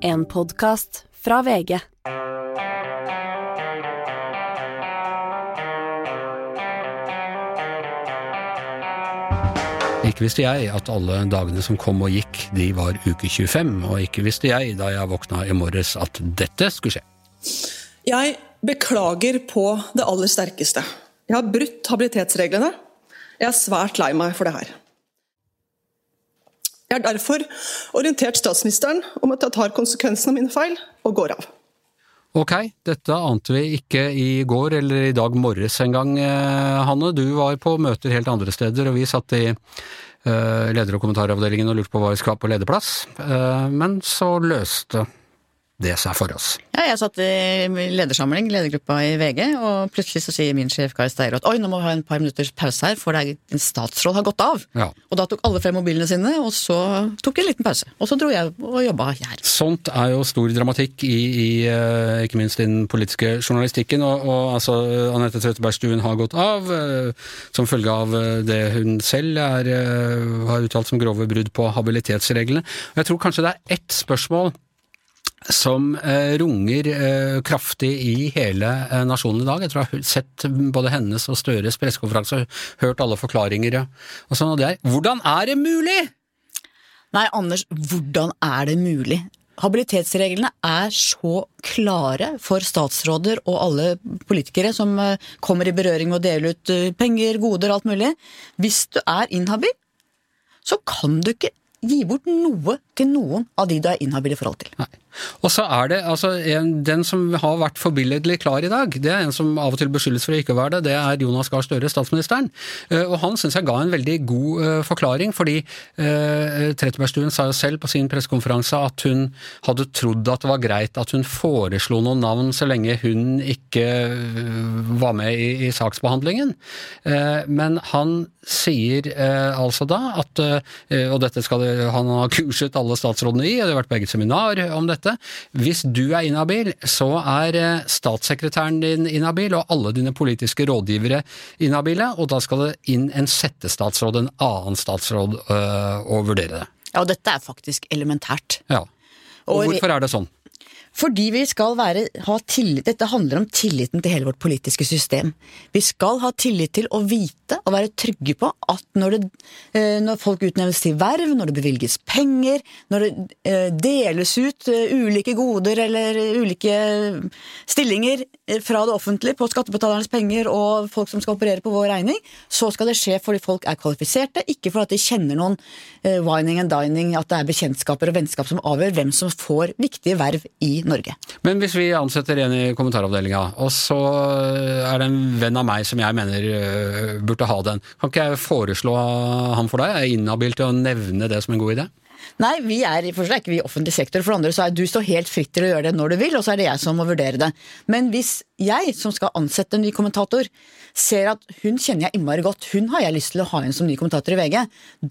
En podkast fra VG. Ikke visste jeg at alle dagene som kom og gikk, de var uke 25, og ikke visste jeg da jeg våkna i morges at dette skulle skje. Jeg beklager på det aller sterkeste. Jeg har brutt habilitetsreglene. Jeg er svært lei meg for det her. Jeg har derfor orientert statsministeren om at jeg tar konsekvensen av mine feil og går av. Ok, dette ante vi ikke i går eller i dag morges engang, eh, Hanne. Du var på møter helt andre steder, og vi satt i eh, leder- og kommentaravdelingen og lurte på hva vi skulle ha på lederplass. Eh, men så løste det seg for oss. Ja, jeg satt i ledersamling, ledergruppa i VG, og plutselig så sier min sjef Kari Steiro oi, nå må vi ha en par minutters pause her, for en statsråd har gått av. Ja. Og da tok alle frem mobilene sine, og så tok de en liten pause. Og så dro jeg og jobba her. Sånt er jo stor dramatikk i, i eh, ikke minst den politiske journalistikken. Og, og altså, Anette Trettebergstuen har gått av eh, som følge av eh, det hun selv er, har uttalt som grove brudd på habilitetsreglene. Og jeg tror kanskje det er ett spørsmål som eh, runger eh, kraftig i hele eh, nasjonen i dag. Jeg tror jeg har sett både hennes og Støres pressekonferanse og hørt alle forklaringer. Og sånn, og det er hvordan er det mulig?! Nei, Anders, hvordan er det mulig? Habilitetsreglene er så klare for statsråder og alle politikere som kommer i berøring med å dele ut penger, goder, alt mulig. Hvis du er inhabil, så kan du ikke gi bort noe til noen av de du er inhabil i forhold til. Nei. Og så er det altså en, Den som har vært forbilledlig klar i dag, det er en som av og til beskyldes for å ikke være det, det er Jonas Gahr Støre, statsministeren. Eh, Og han syns jeg ga en veldig god uh, forklaring, fordi uh, Trettebergstuen sa jo selv på sin pressekonferanse at hun hadde trodd at det var greit at hun foreslo noen navn så lenge hun ikke uh, var med i, i saksbehandlingen. Eh, men han sier altså da at Og dette skal han ha kurset alle statsrådene i, det har vært begge seminar om dette. Hvis du er inhabil, så er eh, statssekretæren din inhabil, og alle dine politiske rådgivere inhabile, og da skal det inn en settestatsråd, en annen statsråd, øh, og vurdere det. Ja, og dette er faktisk elementært. Ja. Og Og- hvorfor er det sånn? Fordi vi skal være, ha tillit Dette handler om tilliten til hele vårt politiske system. Vi skal ha tillit til å vite og være trygge på at når, det, eh, når folk utnevnes til verv, når det bevilges penger, når det eh, deles ut eh, ulike goder eller ulike stillinger fra det offentlige på skattebetalernes penger og folk som skal operere på vår regning, så skal det skje fordi folk er kvalifiserte, ikke fordi de kjenner noen wining and dining, at det er bekjentskaper og vennskap som avgjør hvem som får viktige verv i Norge. Men hvis vi ansetter en i kommentaravdelinga, og så er det en venn av meg som jeg mener øh, burde ha den, kan ikke jeg foreslå han for deg? Jeg er inhabil til å nevne det som en god idé? Nei, vi er, for er ikke vi i offentlig sektor, for det andre så er du står helt fritt til å gjøre det når du vil, og så er det jeg som må vurdere det. Men hvis jeg, som skal ansette en ny kommentator, ser at hun kjenner jeg innmari godt, hun har jeg lyst til å ha inn som ny kommentator i VG,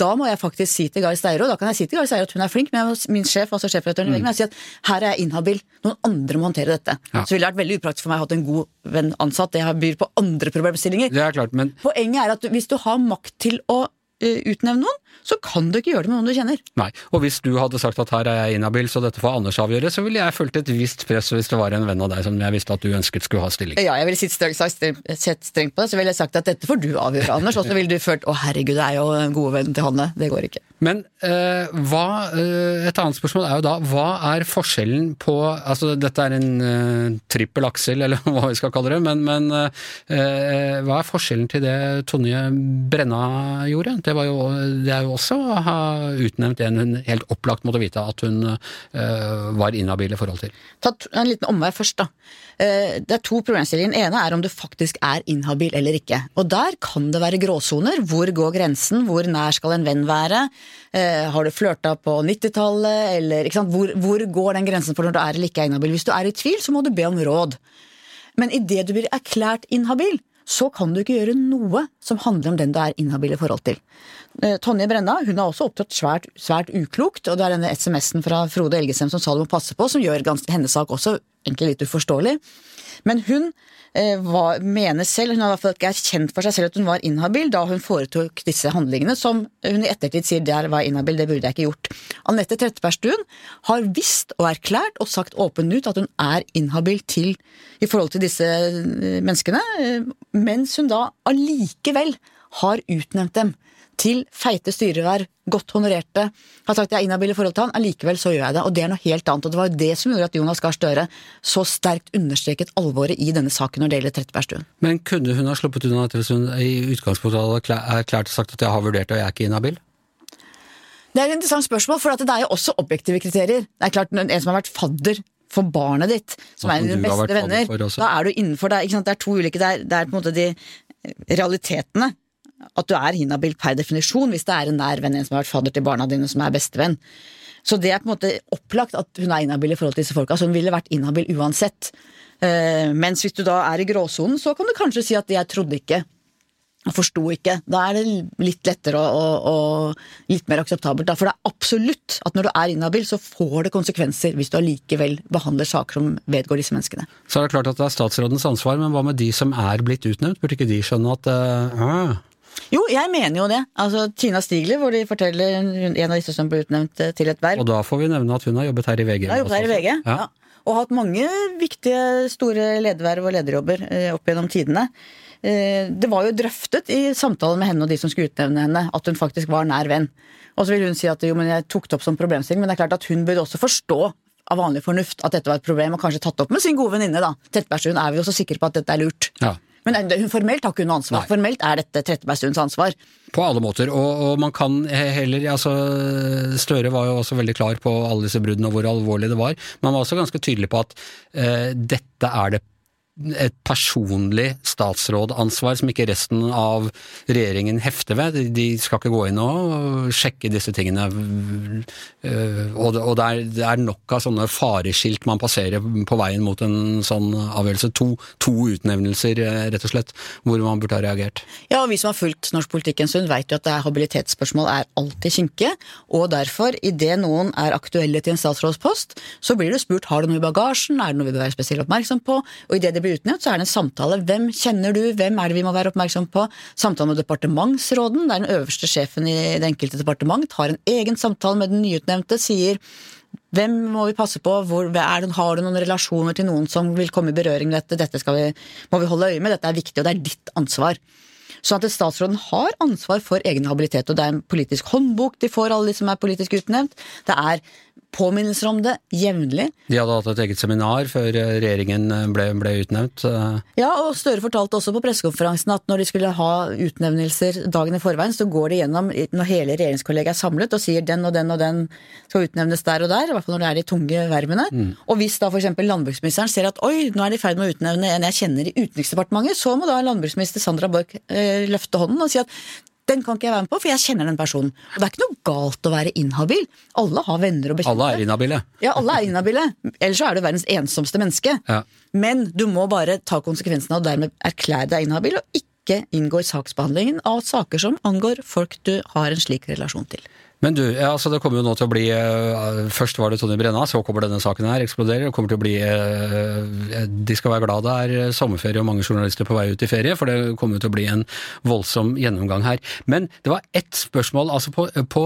da må jeg faktisk si til Gari Steiro, da kan jeg si til Gari Steiro at hun er flink, men jeg min sjef, altså sjefredaktøren i VG, må jeg si at her er jeg inhabil, noen andre må håndtere dette. Ja. Så ville det vært veldig upraktisk for meg å ha en god venn ansatt, det byr på andre problemstillinger. Det er klart, men Poenget er at hvis du har makt til å eh, utnevne noen, så kan du ikke gjøre det med noen du kjenner. Nei. Og hvis du hadde sagt at her er jeg inhabil, så dette får Anders avgjøre, så ville jeg følt et visst press hvis det var en venn av deg som jeg visste at du ønsket skulle ha stilling. Ja, jeg ville sett strengt, strengt, på det, så ville jeg sagt at dette får du avgjøre, Anders. Og så ville du følt å herregud, det er jo en gode venn til Hanne. Det går ikke. Men eh, hva, eh, et annet spørsmål er jo da, hva er forskjellen på altså Dette er en eh, trippel aksel, eller hva vi skal kalle det, men, men eh, hva er forskjellen til det Tonje Brenna gjorde? Det, var jo, det er jo også ha utnevnt en hun helt opplagt måtte vite at hun eh, var inhabil i forhold til. Ta en liten omvei først, da. Eh, Det er to problemstillinger. Den ene er om du faktisk er inhabil eller ikke. Og der kan det være gråsoner. Hvor går grensen? Hvor nær skal en venn være? Eh, Har du flørta på 90-tallet, eller? Hvor, hvor går den grensen for når du er eller ikke er inhabil? Hvis du er i tvil, så må du be om råd. Men idet du blir erklært inhabil, så kan du ikke gjøre noe som handler om den du er inhabil i forhold til. Eh, Tonje Brenna hun har også opptrådt svært, svært uklokt, og det er denne SMS-en fra Frode Elgesem som sa du må passe på, som gjør hennes sak også egentlig litt uforståelig. Men hun eh, var, mener selv, hun har i hvert fall ikke erkjent for seg selv at hun var inhabil da hun foretok disse handlingene, som hun i ettertid sier der var inhabil, det burde jeg ikke gjort. Anette Trettebergstuen har visst og erklært og sagt åpent ut at hun er inhabil til, i forhold til disse eh, menneskene, eh, mens hun da allikevel har utnevnt dem til feite styreverv, godt honorerte, har sagt jeg er inhabil i forhold til han, allikevel så gjør jeg det. Og det er noe helt annet. Og det var jo det som gjorde at Jonas Gahr Støre så sterkt understreket alvoret i denne saken når det gjelder Trettebergstuen. Men kunne hun ha sluppet unna dette hvis hun i utgangspunktet hadde erklært og sagt at jeg har vurdert det og jeg er ikke inhabil? Det er et interessant spørsmål, for det er jo også objektive kriterier. Det er klart, En som har vært fadder for barnet ditt, som er dine beste venner, da er du innenfor det. Det er to ulike, det er, det er på en måte de realitetene at du er inhabil per definisjon hvis det er en nær venn, en som har vært fadder til barna dine, som er bestevenn. Så det er på en måte opplagt at hun er inhabil i forhold til disse folka. Så hun ville vært inhabil uansett. Uh, mens hvis du da er i gråsonen, så kan du kanskje si at 'jeg trodde ikke', og forsto ikke. Da er det litt lettere og, og, og litt mer akseptabelt. For det er absolutt at når du er inhabil, så får det konsekvenser hvis du allikevel behandler saker som vedgår disse menneskene. Så er det klart at det er statsrådens ansvar, men hva med de som er blitt utnevnt? Burde ikke de skjønne at uh, jo, jeg mener jo det. Altså, Tina Stigler, hvor de forteller en av disse som ble utnevnt eh, til et verv. Og da får vi nevne at hun har jobbet her i VG. Har jobbet her i VG, ja. ja. Og hatt mange viktige, store lederverv og lederjobber eh, opp gjennom tidene. Eh, det var jo drøftet i samtalen med henne og de som skulle utnevne henne, at hun faktisk var nær venn. Og så vil hun si at jo, men jeg tok det opp som problemstilling, men det er klart at hun burde også forstå av vanlig fornuft at dette var et problem, og kanskje tatt opp med sin gode venninne, da. Trettebergstuen er vi jo så sikre på at dette er lurt. Ja. Men hun formelt har ikke hun noe ansvar. Nei. Formelt er dette Trettebergstuens ansvar. På alle måter, og, og, man kan heller altså Støre var jo også veldig klar på alle disse bruddene og hvor alvorlig det var. Man var også ganske tydelig på at uh, dette er det et personlig statsrådansvar som ikke resten av regjeringen hefter ved. De skal ikke gå inn og sjekke disse tingene. Eh, og det er, nok av sånne fareskilt man passerer på veien mot en sånn avgjørelse. To, to utnevnelser, eh, rett og slett, hvor man burde ha reagert. Ja, og vi som har fulgt norsk politikk en stund, vet jo at habilitetsspørsmål er alltid kinkige. Og derfor, idet noen er aktuelle til en statsrådspost, så blir det spurt har du noe i bagasjen, er det noe vi bør være spesielt oppmerksom på, og i det det blir utnevnt, så er det en samtale. Hvem kjenner du, hvem er det vi må være oppmerksom på? Samtale med departementsråden, der den øverste sjefen i det enkelte departement tar en egen samtale med den nyutnevnte, sier hvem må vi passe på, Hvor, det, har du noen relasjoner til noen som vil komme i berøring med dette, dette vi, må vi holde øye med, dette er viktig, og det er ditt ansvar. Sånn at statsråden har ansvar for egen habilitet, og det er en politisk håndbok de får, alle de som er politisk utnevnt. Det er påminnelser om det jevnlig. De hadde hatt et eget seminar før eh, regjeringen eh, ble, ble, utnevnt? Ja, og Støre fortalte også på pressekonferansen at når de skulle ha utnevnelser dagen i forveien, så går de gjennom når hele regjeringskollegiet er samlet og sier den og den og den skal utnevnes der og der, i hvert fall når det er de tunge vervene. Mm. Og hvis da f.eks. landbruksministeren ser at oi, nå er de i ferd med å utnevne en jeg kjenner i Utenriksdepartementet, så må da landbruksminister Sandra Borch eh, løfte hånden og si at den kan ikke jeg være med på, for jeg kjenner den personen. Og det er ikke noe galt å være inhabil. Alle har venner og bekjente. Alle er inhabile. Ja, alle er inhabile. Ellers så er du verdens ensomste menneske. Ja. Men du må bare ta konsekvensene og dermed erklære deg inhabil, og ikke inngå i saksbehandlingen av saker som angår folk du har en slik relasjon til. Men du, altså det kommer jo nå til å bli uh, Først var det Tonje Brenna, så kommer denne saken her, eksploderer. Det kommer til å bli uh, De skal være glad det er sommerferie og mange journalister på vei ut i ferie, for det kommer til å bli en voldsom gjennomgang her. Men det var ett spørsmål. altså På, på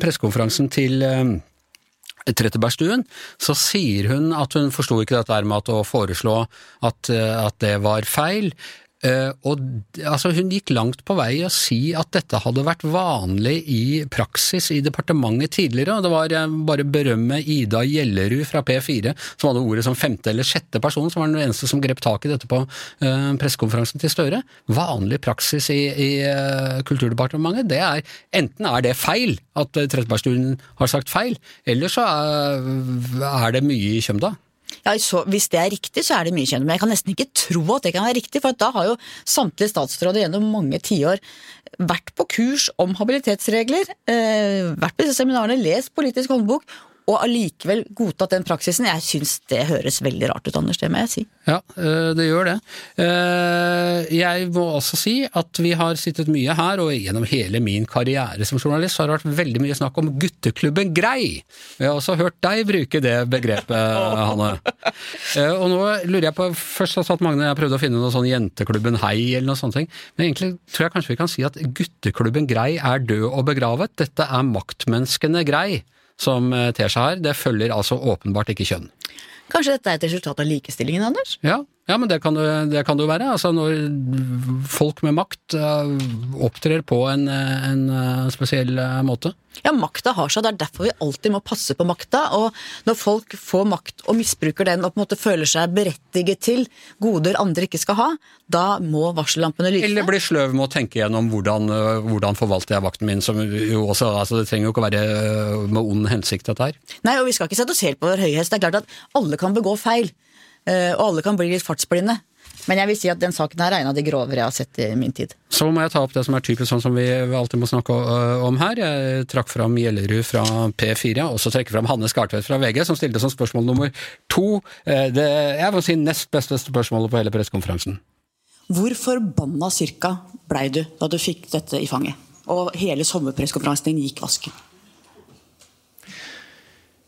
pressekonferansen til Trettebergstuen, så sier hun at hun forsto ikke dette med å foreslå at, at det var feil. Uh, og altså, Hun gikk langt på vei å si at dette hadde vært vanlig i praksis i departementet tidligere. og Det var uh, bare berømme Ida Gjellerud fra P4 som hadde ordet som femte eller sjette person, som var den eneste som grep tak i dette på uh, pressekonferansen til Støre. Vanlig praksis i, i Kulturdepartementet, det er enten er det feil at Trettebergstuen har sagt feil, eller så er, er det mye i kjømda. Ja, så, Hvis det er riktig, så er det mye kjent. Men jeg kan nesten ikke tro at det kan være riktig, for da har jo samtlige statsråder gjennom mange tiår vært på kurs om habilitetsregler, eh, vært på disse seminarene, lest politisk håndbok og allikevel godtatt den praksisen. Jeg syns det høres veldig rart ut, Anders, det må jeg si. Ja, eh, det gjør det. Eh, Jeg må også si at vi har sittet mye her, og gjennom hele min karriere som journalist har det vært veldig mye snakk om gutteklubben Grei. Jeg har også hørt deg bruke det begrepet, Hanne. Eh, Og nå lurer jeg på, først satt Magne og jeg prøvde å finne noe sånn Jenteklubben Hei eller noe sånt, men egentlig tror jeg kanskje vi kan si at gutteklubben Grei er død og begravet. Dette er maktmenneskene Grei som eh, ter seg her. Det følger altså åpenbart ikke kjønn. Kanskje dette er et resultat av likestillingen, Anders? Ja, ja men det kan, det, det kan det jo være. Altså når folk med makt eh, opptrer på en, eh, en spesiell måte. Ja, makta har seg, det er derfor vi alltid må passe på makta. Og når folk får makt og misbruker den og på en måte føler seg berettiget til goder andre ikke skal ha, da må varsellampene lyse. Eller bli sløv med å tenke gjennom hvordan, øh, hvordan forvalter jeg vakten min, som jo også altså Det trenger jo ikke å være øh, med ond hensikt, dette her. Nei, og vi skal ikke sette oss helt på vår høye hest. Det er klart at alle kan begå feil, eh, og alle kan bli litt fartsblinde. Men jeg vil si at den saken her er en av de grovere jeg har sett i min tid. Så må jeg ta opp det som er typisk sånn som vi alltid må snakke øh, om her. Jeg trakk fram Gjellerud fra P4, og så trekker fram Hanne Skartvedt fra VG, som stilte som spørsmål nummer to. Eh, Det, jeg må si nest beste spørsmålet på hele pressekonferansen. Hvor forbanna cirka blei du da du fikk dette i fanget? Og hele sommerpresskonferansen din gikk vasken.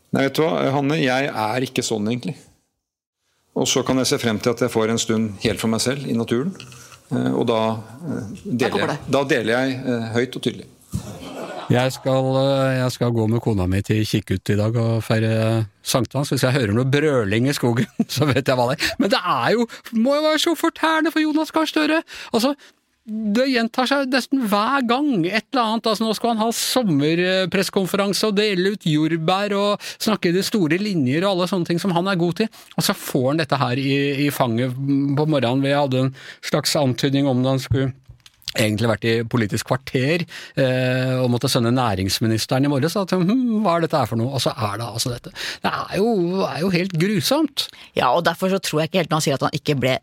Nei, vet du hva, Hanne, jeg er ikke sånn egentlig. Og så kan jeg se frem til at jeg får en stund helt for meg selv i naturen. Eh, Og da, eh, deler, jeg, da deler jeg eh, høyt og tydelig. Jeg skal, jeg skal gå med kona mi til Kikkut i dag og feire sankthans. Hvis jeg hører noe brøling i skogen, så vet jeg hva det er. Men det er jo, må jo være så fortærende for Jonas Gahr Støre! Altså, det gjentar seg nesten hver gang et eller annet. Altså, nå skal han ha sommerpressekonferanse og dele ut jordbær og snakke i de store linjer og alle sånne ting som han er god til. Og så får han dette her i, i fanget på morgenen. Vi hadde en slags antydning om det han skulle egentlig vært i Politisk kvarter eh, og måtte sende næringsministeren i morges. Hm, hva er dette her for noe? Og så er det altså dette. Det er jo, er jo helt grusomt. Ja, og derfor så tror jeg ikke helt når han sier at han ikke ble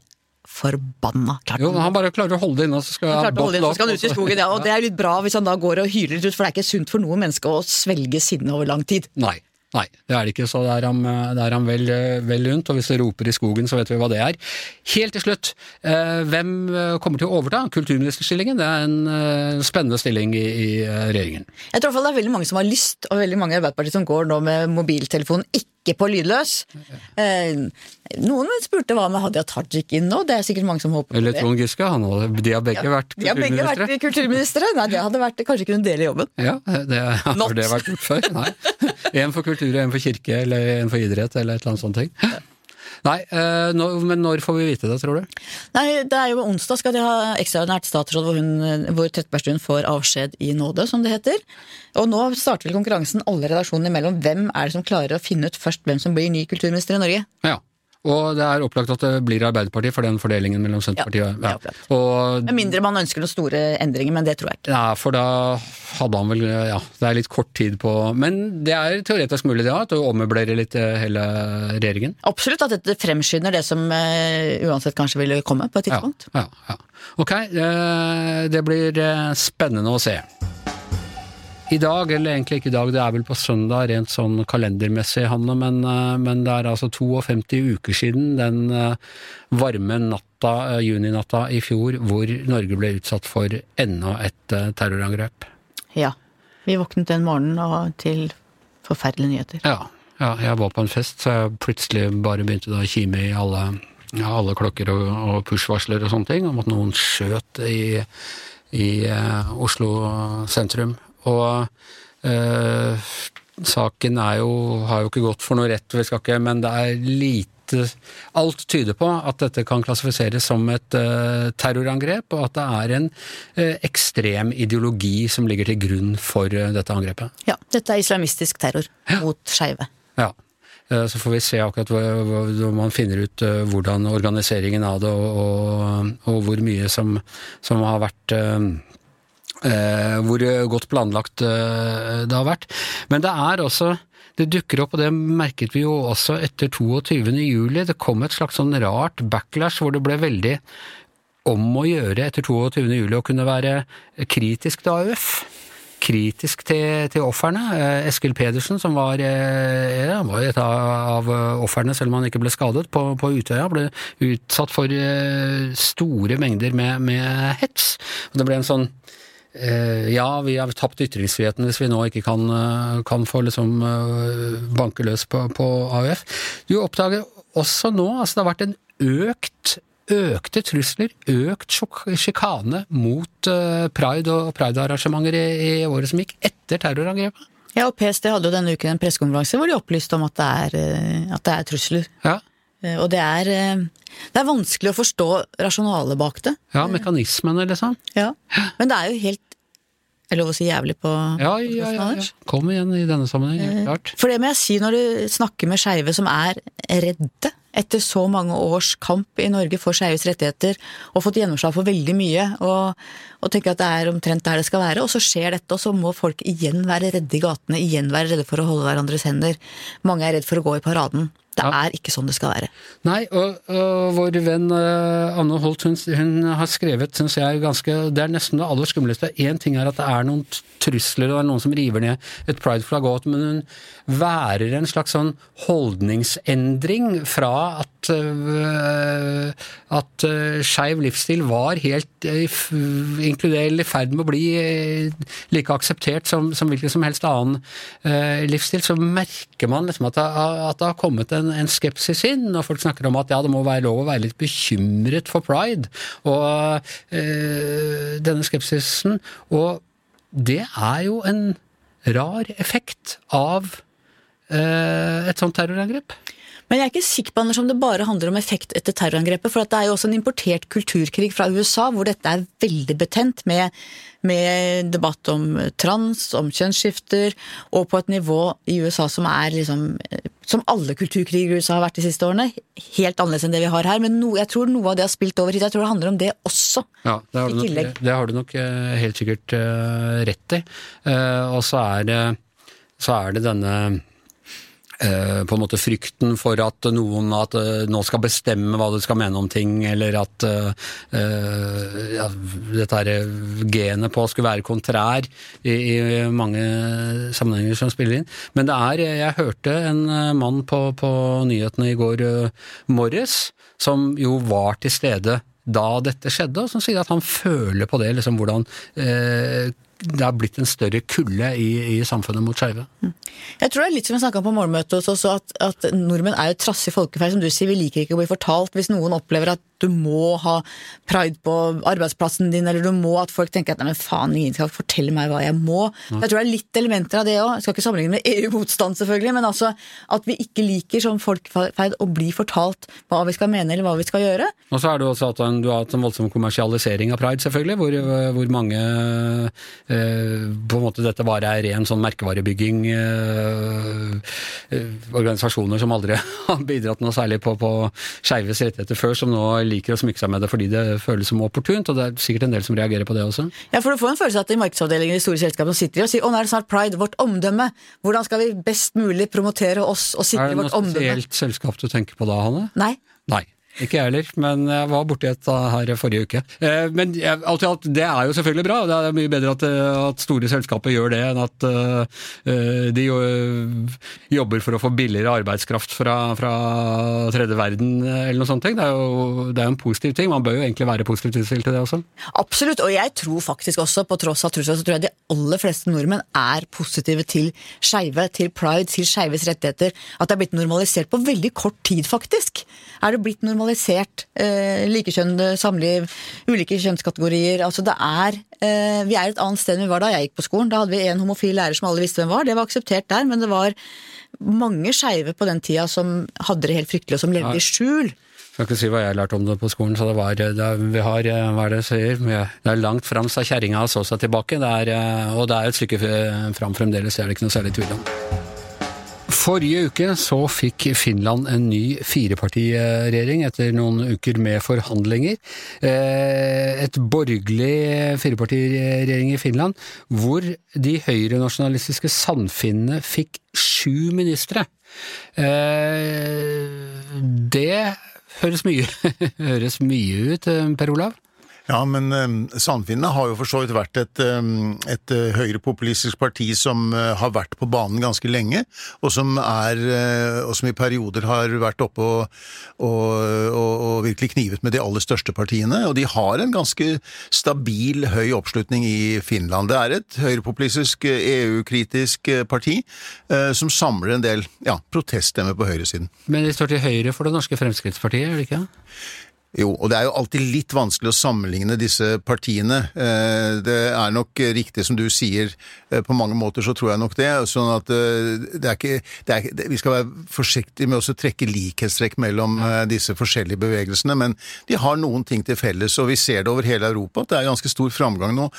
forbanna. Klart Jo, han bare klarer å holde det inne, så skal Han holde inn, så skal han ut i skogen, ja, og det er litt bra hvis han da går og hyler ut, for det er ikke sunt for noe menneske å svelge sinne over lang tid. Nei. Nei, det er det ikke, så det er han, det er vel, vel rundt, og hvis det roper i skogen, så vet vi hva det er. Helt til slutt, eh, hvem eh, kommer til å overta kulturministerstillingen? Det er en eh, spennende stilling i, i regjeringen. Jeg tror i hvert fall det er veldig mange som har lyst, og veldig mange i Arbeiderpartiet som går nå med mobiltelefonen ikke på lydløs. Noen spurte hva med Hadia Tajik inn nå, det er sikkert mange som håper på Eller det. Trond Giske, han hadde, de har begge vært kulturministre. De har begge vært kulturministre. Nei, det hadde vært kanskje del i jobben. Ja, det har Not. det vært gjort før. Nei. En for kultur en for kirke, eller en for idrett, eller et eller annet sånt. ting. Nei, eh, nå, men når får vi vite det, tror du? Nei, det er jo onsdag skal de ha ekstraordinært statsråd hvor, hun, hvor Trettebergstuen får avskjed i nåde, som det heter. Og nå starter vel konkurransen alle redaksjonene imellom. Hvem er det som klarer å finne ut først hvem som blir ny kulturminister i Norge? Ja. Og det er opplagt at det blir Arbeiderpartiet for den fordelingen mellom Senterpartiet Ja, ja. Og Med mindre man ønsker noen store endringer, men det tror jeg ikke. Ja, for da hadde han vel Ja, det er litt kort tid på Men det er teoretisk mulig, det òg, at du ommøblerer litt eh, hele regjeringen. Absolutt at dette fremskynder det som uh, uansett kanskje ville komme på et tidspunkt. ja, ja. Ok, eh, det blir spennende å se. I dag, eller egentlig ikke i dag, det er vel på søndag rent sånn kalendermessig, Hanne, men, eh, men det er altså 52 uker siden den eh, varme natta, eh, juninatta i fjor, hvor Norge ble utsatt for enda et terrorangrep. Ja. Vi våknet den morgenen og til forferdelige nyheter. Ja, ja, jeg var på en fest, så jeg plutselig bare begynte å kime i alle, ja, alle klokker og, og push-varsler og sånne ting, om at noen skjøt i, i Oslo sentrum. Og eh, saken jo, har jo ikke gått for noe rett, vi skal ikke, men det er lite Alt tyder på at dette kan klassifiseres som et eh, terrorangrep, og at det er en eh, ekstrem ideologi som ligger til grunn for eh, dette angrepet. Ja, dette er islamistisk terror mot skeive. Ja. Eh, Så får vi se akkurat når man finner ut eh, hvordan organiseringen av det, og, og, og hvor mye som, som har vært eh, eh, Hvor godt planlagt uh, det har vært. Men det er også det dukker opp, og det merket vi jo også etter 22. juli. Det kom et slags sånn rart backlash hvor det ble veldig om å gjøre etter 22. juli å kunne være kritisk til AUF. kritisk til, til ofrene. Uh, Eskil Pedersen, som var, eh, ja, var et av ofrene, selv om han ikke ble skadet, på, på Utøya, ble utsatt for eh, store mengder med, med hets. Og det ble en sånn eh, ja, vi har tapt ytringsfriheten hvis vi nå ikke kan, kan få liksom banke løs på, på AUF. Du oppdager også nå, altså det har vært en økt økte trusler, økt sjikane mot pride og pridearrangementer i, i året som gikk, etter terrorangrepet. Ja, og PST hadde jo denne uken en pressekonferanse hvor de opplyste om at det er, at det er trusler. Ja. Og det er, det er vanskelig å forstå rasjonalet bak det. Ja, mekanismene, liksom. Ja, Men det er jo helt er lov å si jævlig på Ja, ja, ja, ja. Kom igjen i denne sammenheng, helt klart. For det må jeg si når du snakker med skeive som er redde etter så mange års kamp i Norge for skeives rettigheter, og fått gjennomslag for veldig mye, og, og tenker at det er omtrent der det skal være, og så skjer dette, og så må folk igjen være redde i gatene, igjen være redde for å holde hverandres hender. Mange er redd for å gå i paraden. Det ja. er ikke sånn det skal være. Nei, og, og vår venn uh, Anne Holt hun, hun, har skrevet, syns jeg, ganske Det er nesten det aller skumleste. Én ting er at det er noen trusler, og det er noen som river ned et prideflagg men hun værer en slags sånn holdningsendring fra at, at uh, skeiv livsstil var helt inkluderende inkludert i ferd med å bli like akseptert som, som hvilken som helst annen livsstil, så merker man liksom at det, at det har kommet en, en, skepsis inn når folk snakker om at ja, det må være lov å være litt bekymret for pride. Og øh, denne skepsisen Og det er jo en rar effekt av et sånt terrorangrep. Men jeg er ikke sikker på Anders, om det bare handler om effekt etter terrorangrepet. For det er jo også en importert kulturkrig fra USA hvor dette er veldig betent, med, med debatt om trans, om kjønnsskifter, og på et nivå i USA som er liksom Som alle kulturkriger i USA har vært de siste årene. Helt annerledes enn det vi har her. Men no, jeg tror noe av det har spilt over hit. Jeg tror det handler om det også. Ja, det har du, nok, det har du nok eh, helt sikkert uh, rett i. Uh, og så er det, så er det denne Eh, på en måte frykten for at noen at, uh, nå skal bestemme hva du skal mene om ting, eller at uh, ja, dette her genet på skulle være kontrær i, i, mange sammenhenger som spiller inn. Men det er Jeg hørte en mann på, på nyhetene i går morges som jo var til stede da dette skjedde, og som sier at han føler på det, liksom hvordan eh, det har blitt en større kulde i, i samfunnet mot skeive. Mm. Jeg tror det er litt som vi snakka på morgenmøtet hos oss, at, at, nordmenn er jo trassig folkeferd. Som du sier, vi liker ikke å bli fortalt hvis noen opplever at du må ha pride på arbeidsplassen din, eller du må at folk tenker at nei, men faen, ingen skal fortelle meg hva jeg må. Mm. Jeg tror det er litt elementer av det òg. Skal ikke sammenligne med EU-motstand, selvfølgelig, men altså at vi ikke liker som folkeferd å bli fortalt hva vi skal mene eller hva vi skal gjøre. Og så er det også at du har hatt en voldsom kommersialisering av pride, selvfølgelig, hvor, hvor mange på en måte dette bare er ren sånn merkevarebygging. Eh, eh organisasjoner som aldri har bidratt noe særlig på, på skeives rettigheter før, som nå liker å smykke seg med det fordi det føles som opportunt, og det er sikkert en del som reagerer på det også. Ja, for du får en følelse av at i markedsavdelingen i store selskaper sitter i og sier å nå er det snart pride, vårt omdømme, hvordan skal vi best mulig promotere oss og sikre vårt omdømme? Er det noe spesielt selskap du tenker på da, Hanne? Nei. Nei. Ikke jeg heller, men jeg var borti et her forrige uke. Eh, men alt i alt, det er jo selvfølgelig bra. Det er mye bedre at, eh, at store selskaper gjør det, enn at uh, de jobber for å få billigere arbeidskraft fra, fra tredje verden eller noe sånt. Det er jo det er en positiv ting. Man bør jo egentlig være innstilt til det også. Absolutt, og jeg tror faktisk også, på tross av trusler, så tror jeg de aller fleste nordmenn er positive til skeive, til pride, til skeives rettigheter. At det er blitt normalisert på veldig kort tid, faktisk. Er det blitt normalisert normalisert eh, likekjønn, samliv, ulike kjønnskategorier. Altså det er eh, Vi er et annet sted enn vi var da jeg gikk på skolen. Da hadde vi en homofil lærer som alle visste hvem var. Det var akseptert der, men det var mange skeive på den tida som hadde det helt fryktelig, og som levde i skjul. Jeg skal ikke si hva jeg lærte om det på skolen, så det var det, Vi har eh, hva er det jeg sier, det er langt fram, sa kjerringa så seg tilbake. Det er, eh, og det er et stykke fram fremdeles, det er det ikke noe særlig tvil om. Forrige uke så fikk Finland en ny firepartiregjering etter noen uker med forhandlinger. Eh, et borgerlig firepartiregjering i Finland hvor de høyrenasjonalistiske sandfinnene fikk sju ministre. Eh, det høres mye, høres mye ut, Per Olav? Ja, men um, Sandfinnene har jo for så vidt vært et, um, et uh, høyrepopulistisk parti som har vært på banen ganske lenge, og som, er, og som i perioder har vært oppe og, og, og, virkelig knivet med de aller største partiene. Og de har en ganske stabil, høy oppslutning i Finland. Det er et høyrepopulistisk, EU-kritisk parti som samler en del ja, proteststemmer på høyresiden. Men de står til høyre for det norske Fremskrittspartiet, gjør de ikke? Jo, og det er jo alltid litt vanskelig å sammenligne disse partiene. Eh, det er nok riktig som du sier, eh, på mange måter så tror jeg nok det. Sånn at eh, det er ikke, det er, Vi skal være forsiktige med å trekke likhetstrekk mellom disse forskjellige bevegelsene, men de har noen ting til felles, og vi ser det over hele Europa at det er ganske stor framgang nå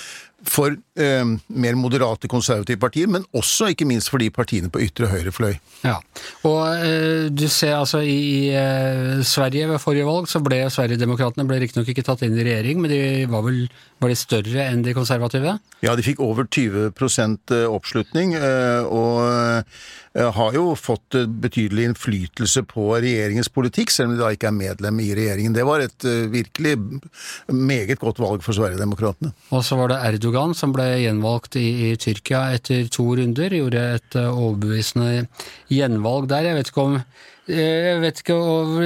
for eh, mer moderate konservative partier, men også ikke minst for de partiene på ytre høyre fløy. Ja, og eh, du ser altså i eh, Sverige ved forrige valg så ble Sverigedemokraterna riktignok ikke tatt inn i regjering, men de var vel var de større enn de konservative? Ja, de fikk over 20 eh, oppslutning, eh, og eh, har jo fått betydelig innflytelse på regjeringens politikk, selv om de da ikke er medlem i regjeringen. Det var et virkelig meget godt valg for Sverigedemokraterna. Og så var det Erdogan som ble gjenvalgt i, i Tyrkia etter to runder, gjorde et overbevisende gjenvalg der. Jeg vet ikke om jeg vet ikke,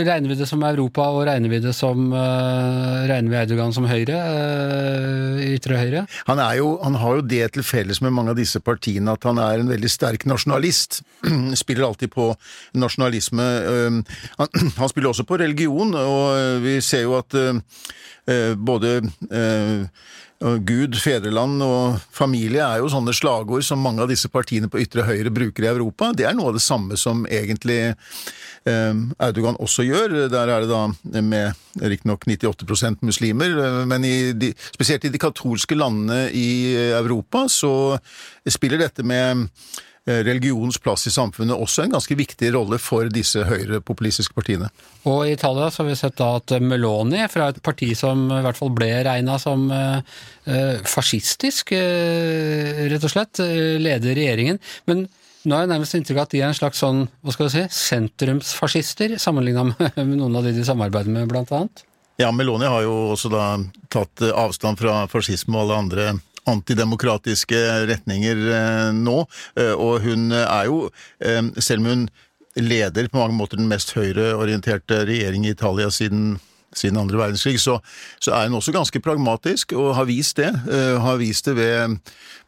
Regner vi det som Europa, og regner vi det som uh, Regner vi Erdogan som høyre? Uh, ytre høyre? Han, jo, han, har jo det til felles med mange av disse partiene at han er en veldig sterk nasjonalist. spiller alltid på nasjonalisme. Uh, han, han, spiller også på religion, og vi ser jo at både Gud, fedreland og familie er jo sånne slagord som mange av disse partiene på ytre høyre bruker i Europa. Det er noe av det samme som egentlig eh, Erdogan også gjør. Der er det da med riktignok 98% muslimer, men i de, spesielt i de katolske landene i Europa så spiller dette med Eh, religionens plass i samfunnet også en ganske viktig rolle for disse høyrepopulistiske partiene. Og I Italia så har vi sett da at Meloni, fra et parti som i hvert fall ble regna som eh, fascistisk, eh, rett og slett, uh, leder regjeringen. Men nå har jeg nærmest inntrykk av at de er en slags sånn, hva skal du si, sentrumsfascister, sammenligna med, med noen av de de samarbeider med, blant annet? Ja, Meloni har jo også da tatt avstand fra fascisme og alle andre antidemokratiske retninger eh, nå. Eh, og hun er jo, eh, selv om hun leder på mange måter den mest høyreorienterte regjering i Italia siden siden andre verdenskrig, så, så, er hun også ganske pragmatisk, og har vist det. Uh, har vist det ved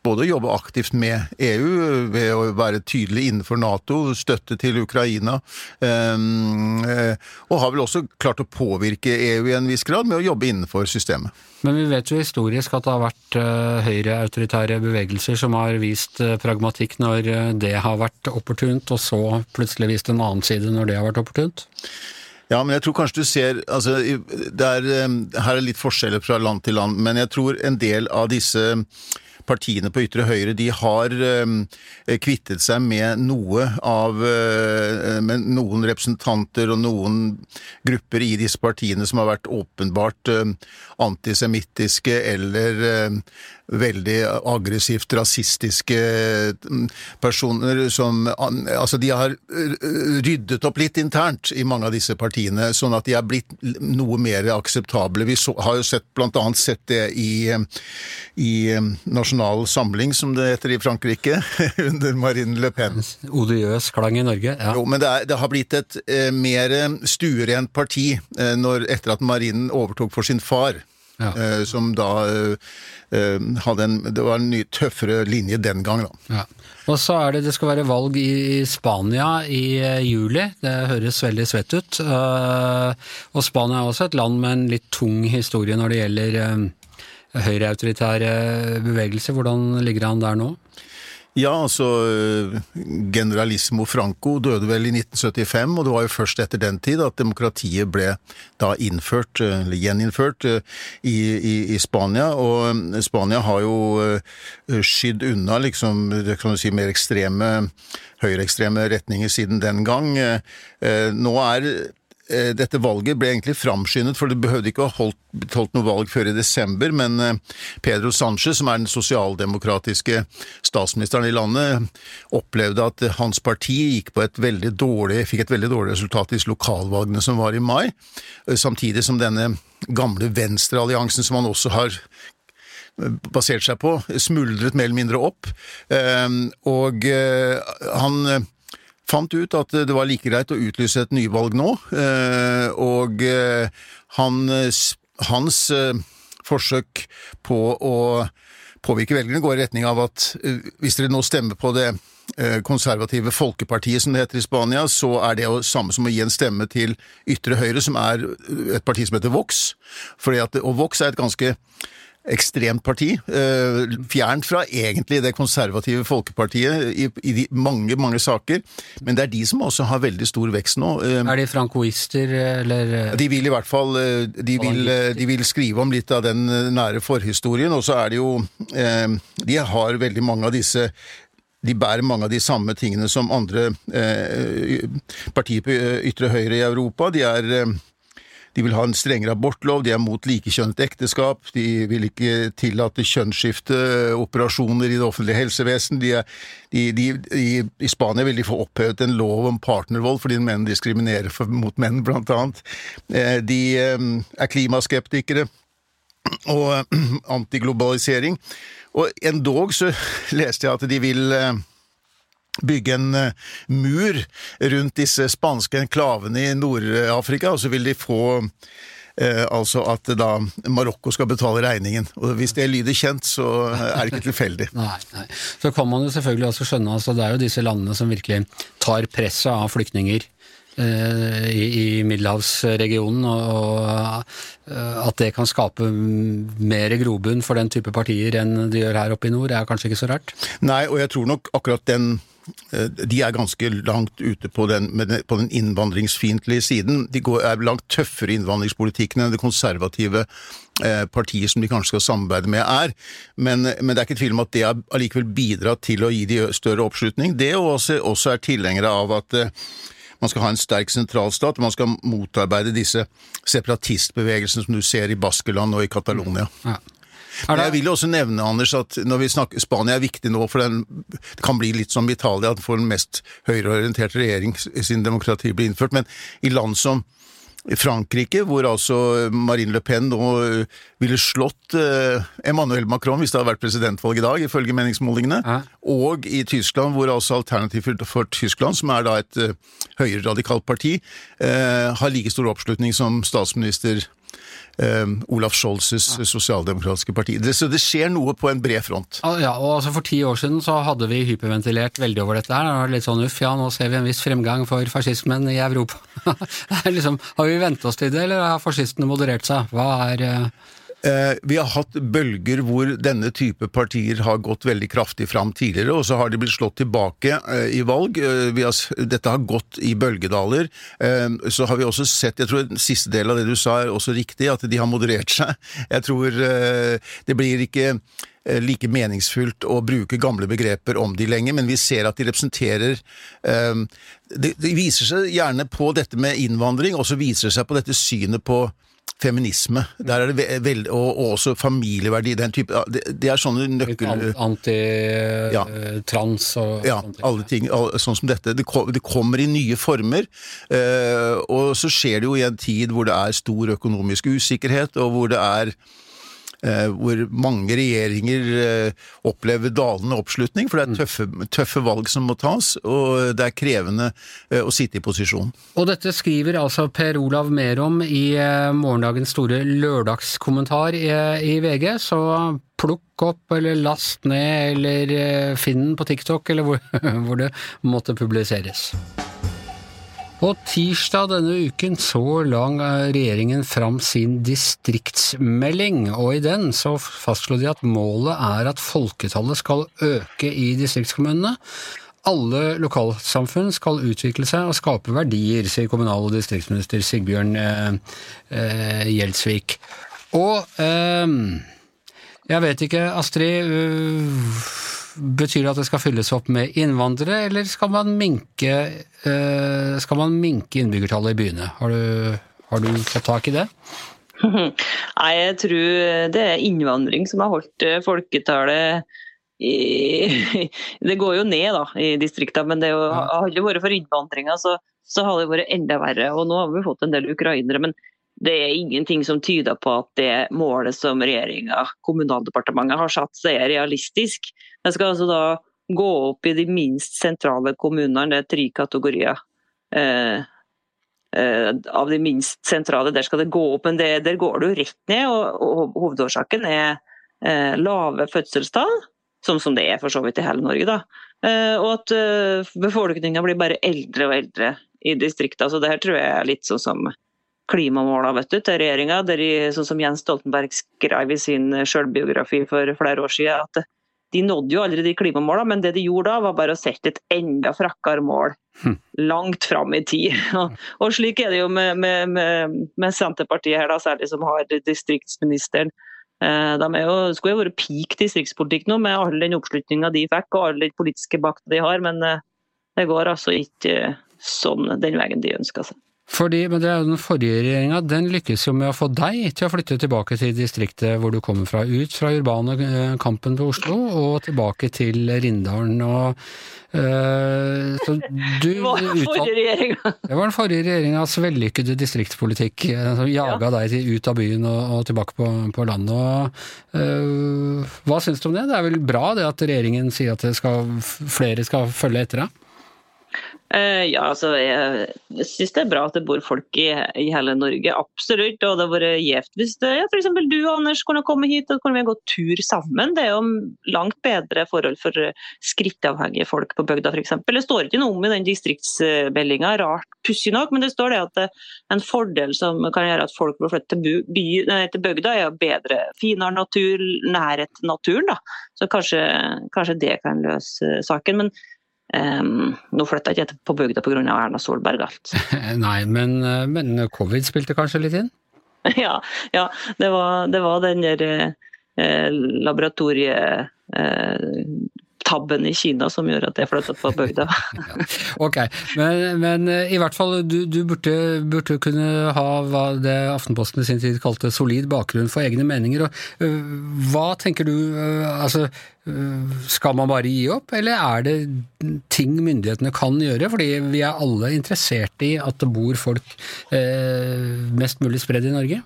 både å jobbe aktivt med EU, ved å være tydelig innenfor Nato, støtte til Ukraina, um, uh, og har vel også klart å påvirke EU i en viss grad med å jobbe innenfor systemet. Men vi vet jo historisk at det har vært uh, høyreautoritære bevegelser som har vist pragmatikk når det har vært opportunt, og så plutselig vist en annen side når det har vært opportunt? Ja, men jeg tror kanskje du ser altså, er, Her er litt forskjeller fra land til land, men jeg tror en del av disse partiene på ytre høyre de har kvittet seg med noe av eh, med noen representanter og noen grupper i disse partiene som har vært åpenbart antisemittiske eller veldig aggressivt rasistiske mm, personer som Altså, de har ryddet opp litt internt i mange av disse partiene, sånn at de er blitt noe mer akseptable. Vi så, har jo sett, blant annet sett det i, i Nasjonal Samling, som det heter i Frankrike, under Marine Le Pen. Odiøs klang i Norge, ja. Jo, men det, er, det har blitt et eh, mer stuerent parti eh, når, etter at Marine overtok for sin far. Ja. Eh, som da eh, Eh, hadde en, det var en ny, tøffere linje den gang. Da. Ja. Og så er det det skal være valg i Spania i juli. Det høres veldig svett ut. Og Spania er også et land med en litt tung historie når det gjelder høyreautoritære bevegelser. Hvordan ligger han der nå? Ja, altså Generalismo Franco døde vel i 1975, og det var jo først etter den tid at demokratiet ble da innført, eller gjeninnført, i, i, i Spania. Og Spania har jo skydd unna liksom, det kan du si, mer ekstreme, høyreekstreme retninger siden den gang. Nå er eh, dette valget ble egentlig framskyndet, for det behøvde ikke å ha holdt, holdt noe valg før i desember, men eh, Pedro Sánchez, som er den sosialdemokratiske statsministeren i landet, opplevde at hans parti et dårlig, fikk et veldig dårlig resultat i lokalvalgene som var i mai, eh, samtidig som denne gamle venstrealliansen som han også har basert seg på, smuldret mer eller mindre opp. Og han fant ut at det var like greit å utlyse et nyvalg nå, og hans, hans forsøk på å påvirke velgerne går i retning av at hvis dere nå stemmer på det konservative folkepartiet, som det heter i Spania, så er det jo samme som å gi en stemme til ytre høyre, som er et parti som heter Vox. Fordi at, og Vox er et ganske ekstremt parti. Eh, fjernt fra egentlig det konservative folkepartiet i, i de mange, mange saker. Men det er de som også har veldig stor vekst nå. Eh, er de frankoister, eller? De vil i hvert fall de vil, de vil, skrive om litt av den nære forhistorien. Og så er det jo De har veldig mange av disse de bærer mange av de samme tingene som andre eh, partier på ytre høyre i Europa. De er de vil ha en strengere abortlov, de er mot likekjønnet ekteskap, de vil ikke tillate kjønnsskifteoperasjoner i det offentlige helsevesen. De er, de, de, I Spania vil de få opphevet en lov om partnervold fordi menn diskriminerer for, mot menn, blant annet. Eh, de eh, er klimaskeptikere og antiglobalisering. Og endog så leste jeg at de vil eh, bygge en uh, mur rundt disse spanske enklavene i Nord-Afrika, og så vil de få Eh, altså at da Marokko skal betale regningen. Og Hvis det lyder kjent, så er det ikke tilfeldig. nei, nei. Så kan man jo selvfølgelig også skjønne altså det er jo disse landene som virkelig tar presset av flyktninger eh, i, i middelhavsregionen, og, at det kan skape mer grobunn for den type partier enn de gjør her oppe i nord, er kanskje ikke så rart? Nei, og jeg tror nok akkurat den Eh, de er ganske langt ute på den, på den innvandringsfiendtlige siden. De går, er langt tøffere i innvandringspolitikken enn det konservative eh, partiet som de kanskje skal samarbeide med, er. Men, men, det er ikke tvil om at det allikevel bidrar til å gi de større oppslutning. Det også, også er tilhengere av at eh, man skal ha en sterk sentralstat, og man skal motarbeide disse separatistbevegelsene som du ser i Baskeland og i Catalonia. Ja. Men jeg vil også nevne, Anders, at når vi snakker Spania er viktig nå, for den, kan bli litt som Italia, at får den mest høyreorienterte regjering siden demokrati blir innført. Men i land som Frankrike, hvor altså Marine Le Pen nå øh, ville slått uh, Emmanuel Macron hvis det hadde vært presidentvalg i dag, ifølge meningsmålingene. Ja. Og i Tyskland, hvor altså Alternativ for Tyskland, som er da et høyreradikalt høyere radikalt parti, har like stor oppslutning som statsminister eh, Olaf Scholzes sosialdemokratiske parti. Det, så det skjer noe på en bred front. Ja, og altså For ti år siden så hadde vi hyperventilert veldig over dette her. Det var litt sånn uff, ja nå ser vi en viss fremgang for fascismen i Europa. liksom, har vi vent oss til det, eller har fascistene moderert seg? Hva er eh Eh, vi har hatt bølger hvor denne type partier har gått veldig kraftig fram tidligere, og så har de blitt slått tilbake eh, i valg. Eh, har, dette har gått i bølgedaler. Så har vi også sett, jeg tror den siste delen av det du sa er også riktig, at de har moderert seg. Jeg tror det blir ikke like meningsfullt å bruke gamle begreper om de lenger, men vi ser at de representerer Det viser seg gjerne på dette med innvandring, og så viser det seg på dette synet på feminisme. Der er det veld, og, og, også familieverdi. Den type, det, det er sånne nøkkel... Antitrans ja. og Ja, alle ting sånn som dette. Det, det, kommer i nye former. Uh, og så skjer det jo i en tid hvor det er stor økonomisk usikkerhet, og hvor det er Eh, hvor mange regjeringer eh, opplever dalende oppslutning, for det er mm. tøffe, tøffe, valg som må tas, og det er krevende eh, å sitte i posisjon. Og dette skriver altså Per Olav mer om i morgendagens store lørdagskommentar i, i VG, så plukk opp eller last ned eller finn den på TikTok eller hvor, hvor det måtte publiseres. På tirsdag denne uken så lang regjeringen fram sin distriktsmelding, og i den så fastslo de at målet er at folketallet skal øke i distriktskommunene. Alle lokalsamfunn skal utvikle seg og skape verdier, sier kommunal- og distriktsminister Sigbjørn eh, eh. Og eh, jeg vet ikke, Astrid. Øh, betyr det at det skal fylles opp med innvandrere, eller skal man minke, uh, skal man minke innbyggertallet i byene? Har du, har du fått tak i det? Nei, jeg tror det er innvandring som har holdt folketallet i, Det går jo ned da, i distriktene, men det jo, hadde jo vært for innvandringa, så, så, har det vært enda verre. Og nå har vi fått en del ukrainere. men det er ingenting som tyder på at det målet som regjeringa, Kommunaldepartementet, har satt seg er realistisk. Det skal altså da gå opp i de minst sentrale kommunene, det er tre kategorier. Eh, eh, av de minst sentrale, der skal det gå opp, men det, der går det jo rett ned. og, Hovedårsaken er eh, lave fødselstall, som, som det er for så vidt i hele Norge. da. Eh, og at eh, befolkninga blir bare eldre og eldre i distriktene. Så det her tror jeg er litt sånn som klimamålene til regjeringa. Sånn som Jens Stoltenberg skrev i sin selvbiografi for flere år siden, at de nådde jo aldri de klimamålene, men det de gjorde da, var bare å sette et enda frakkere mål hm. langt fram i tid. Og, og, slik er det jo med, med, med, med Senterpartiet her, da, særlig som har distriktsministeren. Eh, de jo, skulle jo vært peak distriktspolitikk nå, med all den oppslutninga de fikk og all den politiske bakta de har, men eh, det går altså ikke sånn den veien de ønsker seg. Fordi, men det er jo Den forrige regjeringa den lykkes jo med å få deg til å flytte tilbake til distriktet hvor du kommer fra. Ut fra urbane eh, kampen på Oslo og tilbake til Rindalen. og uh, så du, Det var den forrige regjeringa! Det var den forrige regjeringas vellykkede distriktspolitikk eh, som jaga ja. deg ut av byen og, og tilbake på, på landet. Og, uh, hva syns du om det? Det er vel bra det at regjeringen sier at skal, flere skal følge etter deg? Eh, ja, altså, jeg, syns det er bra at det bor folk i, i hele Norge, absolutt. Og det hadde vært gjevt hvis det, ja, f.eks. du Anders kunne komme hit og kunne vi gå tur sammen. Det er jo langt bedre forhold for skrittavhengige folk på bygda f.eks. Det står ikke noe om i den distriktsmeldinga, rart pussig nok, men det står det at er en fordel som kan gjøre at folk bør flytte til, by, nei, til bygda, er bedre, finere natur, nærhet til naturen. Da. Så kanskje, kanskje det kan løse saken. men Um, nå flytta jeg ikke på bygda pga. Erna Solberg alt. Nei, men, eh, men, covid spilte kanskje litt inn? ja, ja, det var, det var den der eh, laboratoriet eh, tabben i Kina som gjør at jeg flyttet på bygda. ok, men, men, eh, i hvert fall, du, du burde, burde, kunne ha hva det Aftenposten i sin tid kalte solid bakgrunn for egne meninger. Og, uh, hva tenker du, uh, altså skal man bare gi opp, eller er det ting myndighetene kan gjøre? Fordi vi er alle interessert i at det bor folk mest mulig spredd i Norge?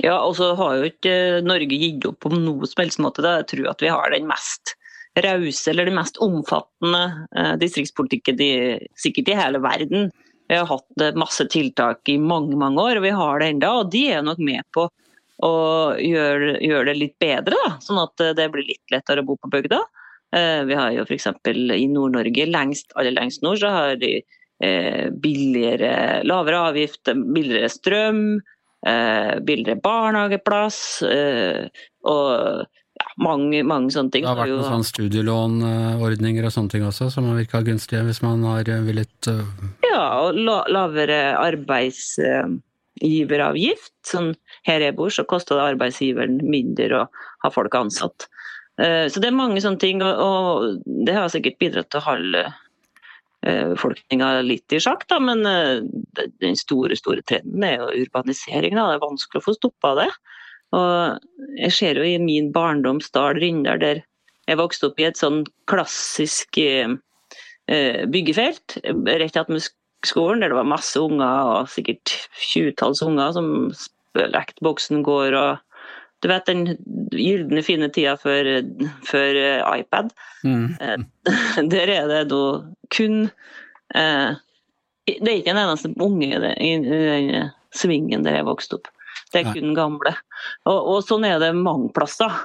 Ja, og så har jo ikke Norge gitt opp på noe som helst måte. Da. Jeg tror at vi har den mest rause eller den mest omfattende eh, distriktspolitikken i, sikkert i hele verden. Vi har hatt eh, masse tiltak i mange mange år, og vi har det enda, og de er nok med på å gjøre, gjøre det litt bedre, da, sånn at eh, det blir litt lettere å bo på bygda. Vi har jo f.eks. i Nord-Norge, aller lengst nord, så har de billigere, lavere avgift, billigere strøm, billigere barnehageplass. og mange, mange sånne ting. Det har vært noen sånne studielånordninger og sånne ting også, som har virka gunstige hvis man har eh, villet uh... Ja, og lavere arbeidsgiveravgift. Sånn, her jeg bor, så koster det arbeidsgiveren mindre å ha folk ansatt. Uh, så det er mange sånne ting, og det har sikkert bidratt til å holde befolkninga litt i sjakk, da, men den store store trenden er jo urbanisering. Da. Det er vanskelig å få stoppa det. Og jeg ser jo i min barndomsdal Rindal, der jeg vokste opp i et sånn klassisk eh, byggefelt rett attmed skolen, der det var masse unger, og sikkert tjuetalls unger som lekte boksen går og du vet den gylne, fine tida før, før uh, iPad. Mm. Der er det da kun eh, Det er ikke en eneste unge i den svingen der jeg vokste opp. Det er kun gamle. Og, og, sånn er det mange plasser.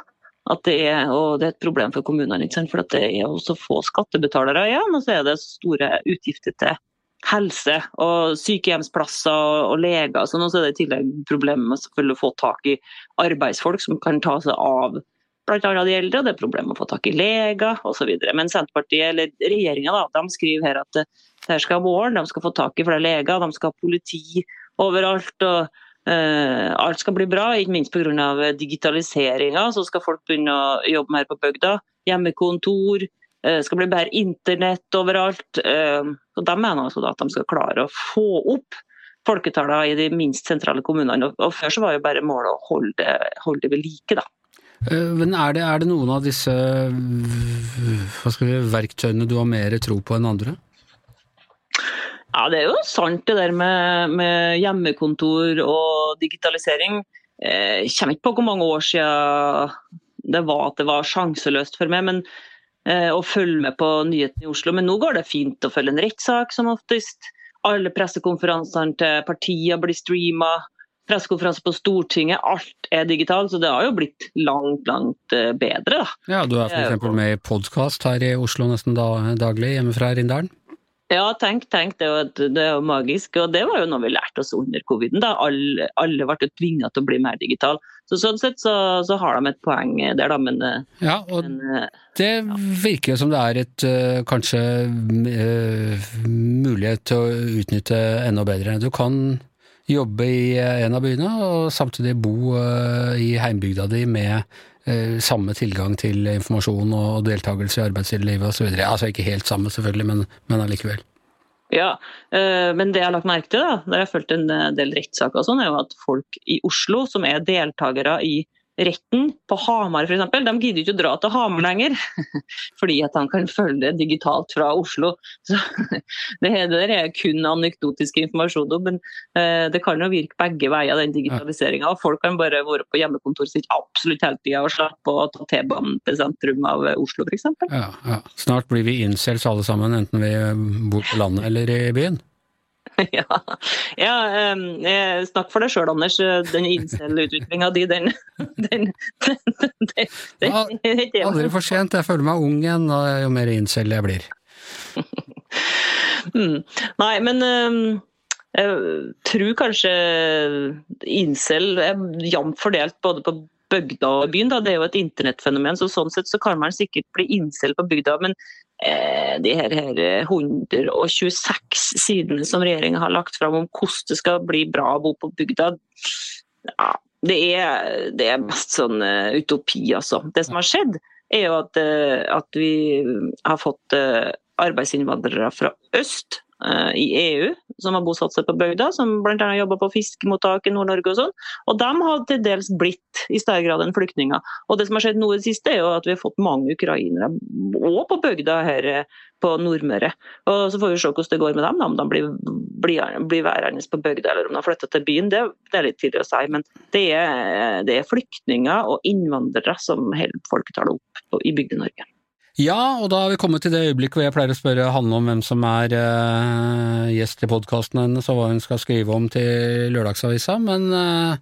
Det er, og det er et problem for kommunene, for det er også få skattebetalere igjen. Og så er det store utgifter til helse og sykehjemsplasser og leger. Så nå er det i tillegg problemet med å få tak i arbeidsfolk som kan ta seg av bl.a. de eldre. Det er problemet med å få tak i leger osv. Men Senterpartiet, eller regjeringa, skriver her at det her skal våren, de skal få tak i flere leger, de skal ha politi overalt. og alt skal bli bra, ikke minst pga. digitaliseringa. Så skal folk begynne å jobbe mer på bygda. hjemmekontor, eh, skal bli bedre internett overalt. Eh, Så De mener altså at de skal klare å få opp folketallene i de minst sentrale kommunene. Og- Og Før så var jo bare målet å holde det, holde det ved like. da. Eh, Men er det, er det noen av disse vi, verktøyene du har mer tro på enn andre? Ja, det er jo sant det der med, med hjemmekontor og digitalisering. Eh, Jeg kommer ikke på hvor mange år siden det var at det var sjanseløst for meg men, eh, å følge med på nyhetene i Oslo. Men nå går det fint å følge en rettssak som oftest. Alle pressekonferansene til partier blir streama. Pressekonferanser på Stortinget, alt er digitalt. Så det har jo blitt langt, langt eh, bedre, da. Ja, du er f.eks. med i podkast her i Oslo nesten daglig hjemme fra Rindalen. Ja, tenk, tenk, det er, jo, magisk. Og det var jo noe vi lærte oss under coviden. da. Alle, alle ble tvinga til å bli mer digital. Så sånn sett så, så har de et poeng der, da. Men, Ja, og men det det virker jo som det er et eh, kanskje eh, mulighet til å utnytte enda bedre. Du kan jobbe i en av byene og samtidig bo eh, i heimbygda di med samme tilgang til informasjon og deltakelse i arbeidslivet osv. Altså ikke helt samme, selvfølgelig, men, men allikevel. ja. Eh, Men det jeg har lagt merke til, da, der jeg har fulgt en eh, del rettssaker, og sånn, er jo at folk i Oslo som er deltakere i retten på Hamar f.eks., de gidder ikke å dra til Hamar lenger. Fordi at de kan følge det digitalt fra Oslo. Så det der er kun anekdotisk informasjon, men eh, det kan jo virke begge veier, den digitaliseringa. Folk kan bare være på hjemmekontoret sitt absolutt hele tida og slappe å ta T-banen til sentrum av eh, Oslo f.eks. Ja, ja. Snart blir vi incels alle sammen, enten vi bor på landet eller i byen. ja. ja eh, snakk for deg sjøl, Anders. Den incel-utviklinga di, den, den, den, Aldri for sent. Jeg føler meg ung igjen jo mer incel jeg blir. Mm. Nei, men um, jeg eh, tror kanskje incel er jevnt fordelt både på bygda og byen. Da. Det er jo et internettfenomen, så sånn sett så kan man sikkert bli incel på bygda. Men eh, de her, her 126 sidene som regjeringa har lagt fram om hvordan det skal bli bra å bo på bygda, ja, det er, det er mest sånn uh, utopi, altså. Det som har skjedd, er jo at, uh, at vi har fått uh, arbeidsinnvandrere fra øst i EU som har bosatt seg på bygda, som bl.a. jobba på fiskemottak i Nord-Norge og sånn. Og de har til dels blitt i større grad enn flyktninger. Og det som har skjedd nå i det siste, er jo at vi har fått mange ukrainere òg på bygda her på Nordmøre. Og så får vi se hvordan det går med dem, om de blir, blir, blir værende på bygda eller om de har flytta til byen. Det, det, er litt tidlig å si, men det er, det er flyktninger og innvandrere som holder folketallet opp i Bygde-Norge. Ja, og da har vi kommet til det øyeblikket hvor jeg pleier å spørre Hanne om hvem som er uh, gjest i podkasten hennes, og hva hun skal skrive om til Lørdagsavisa, men uh,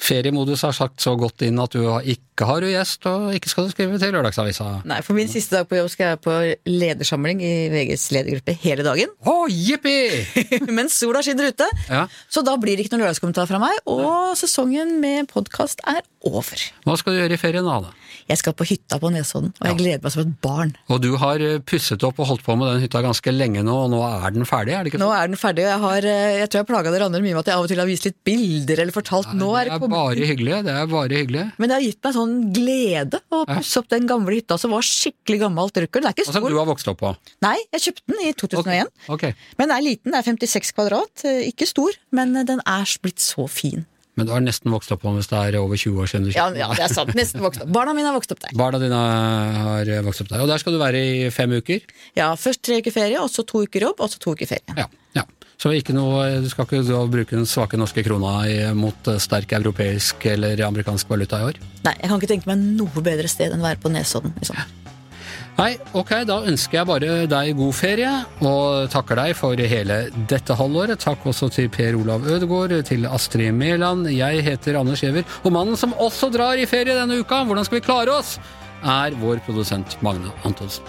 feriemodus har sagt så godt inn at du ikke har gjest, og ikke skal du skrive til Lørdagsavisa. Nei, for min siste dag på jobb skal jeg på ledersamling i VGs ledergruppe hele dagen. Å, jippi! Mens sola skinner ute. Ja. Så da blir det ikke noen lørdagskommentar fra meg, og sesongen med podkast er over. Hva skal du gjøre i ferien da? da? Jeg skal på hytta på Nesodden, og jeg Ja. gleder meg som et barn. Og du har eh, pusset opp og holdt på med den hytta ganske lenge nå, og nå er den ferdig, er det ikke Nå sånn? er den ferdig, og jeg, har, eh, jeg tror jeg plaga dere andre mye med at jeg av og til har vist litt bilder eller fortalt nå er det kommet- bare hyggelig, det er bare hyggelig. Men det har gitt meg sånn glede å pusse opp den gamle hytta som var skikkelig gammelt røkkel. Den er ikke Og som du har vokst opp på. Nei, jeg kjøpte den i 2001. Ok. Men den er liten, det er 56 kvadrat. eh, Ikke stor, men eh, den er blitt så fin. Men du har nesten vokst opp på den hvis det er over 20 år siden du Ja, kjøpte ja ja, det er sant. Nesten vokst opp. Barna mine har vokst opp der. Barna dine har vokst opp der. Og der skal du være i fem uker. Ja, Først tre uker ferie, og så to uker jobb, og så to uker ferie. Ja, ja. Så ikke noe, du skal ikke bruke den svake norske krona i- mot eh, sterk europeisk eller amerikansk valuta i år? Nei, jeg kan ikke tenke meg noe bedre sted enn å være på Nesodden. Liksom. Nei, ok, da ønsker jeg bare deg god ferie, og takker deg for hele dette halvåret. Takk også til Per Olav Ødegaard, til Astrid Mæland. Jeg heter Anders Giæver, og mannen som også drar i ferie denne uka, hvordan skal vi klare oss, er vår produsent Magne Antonsen.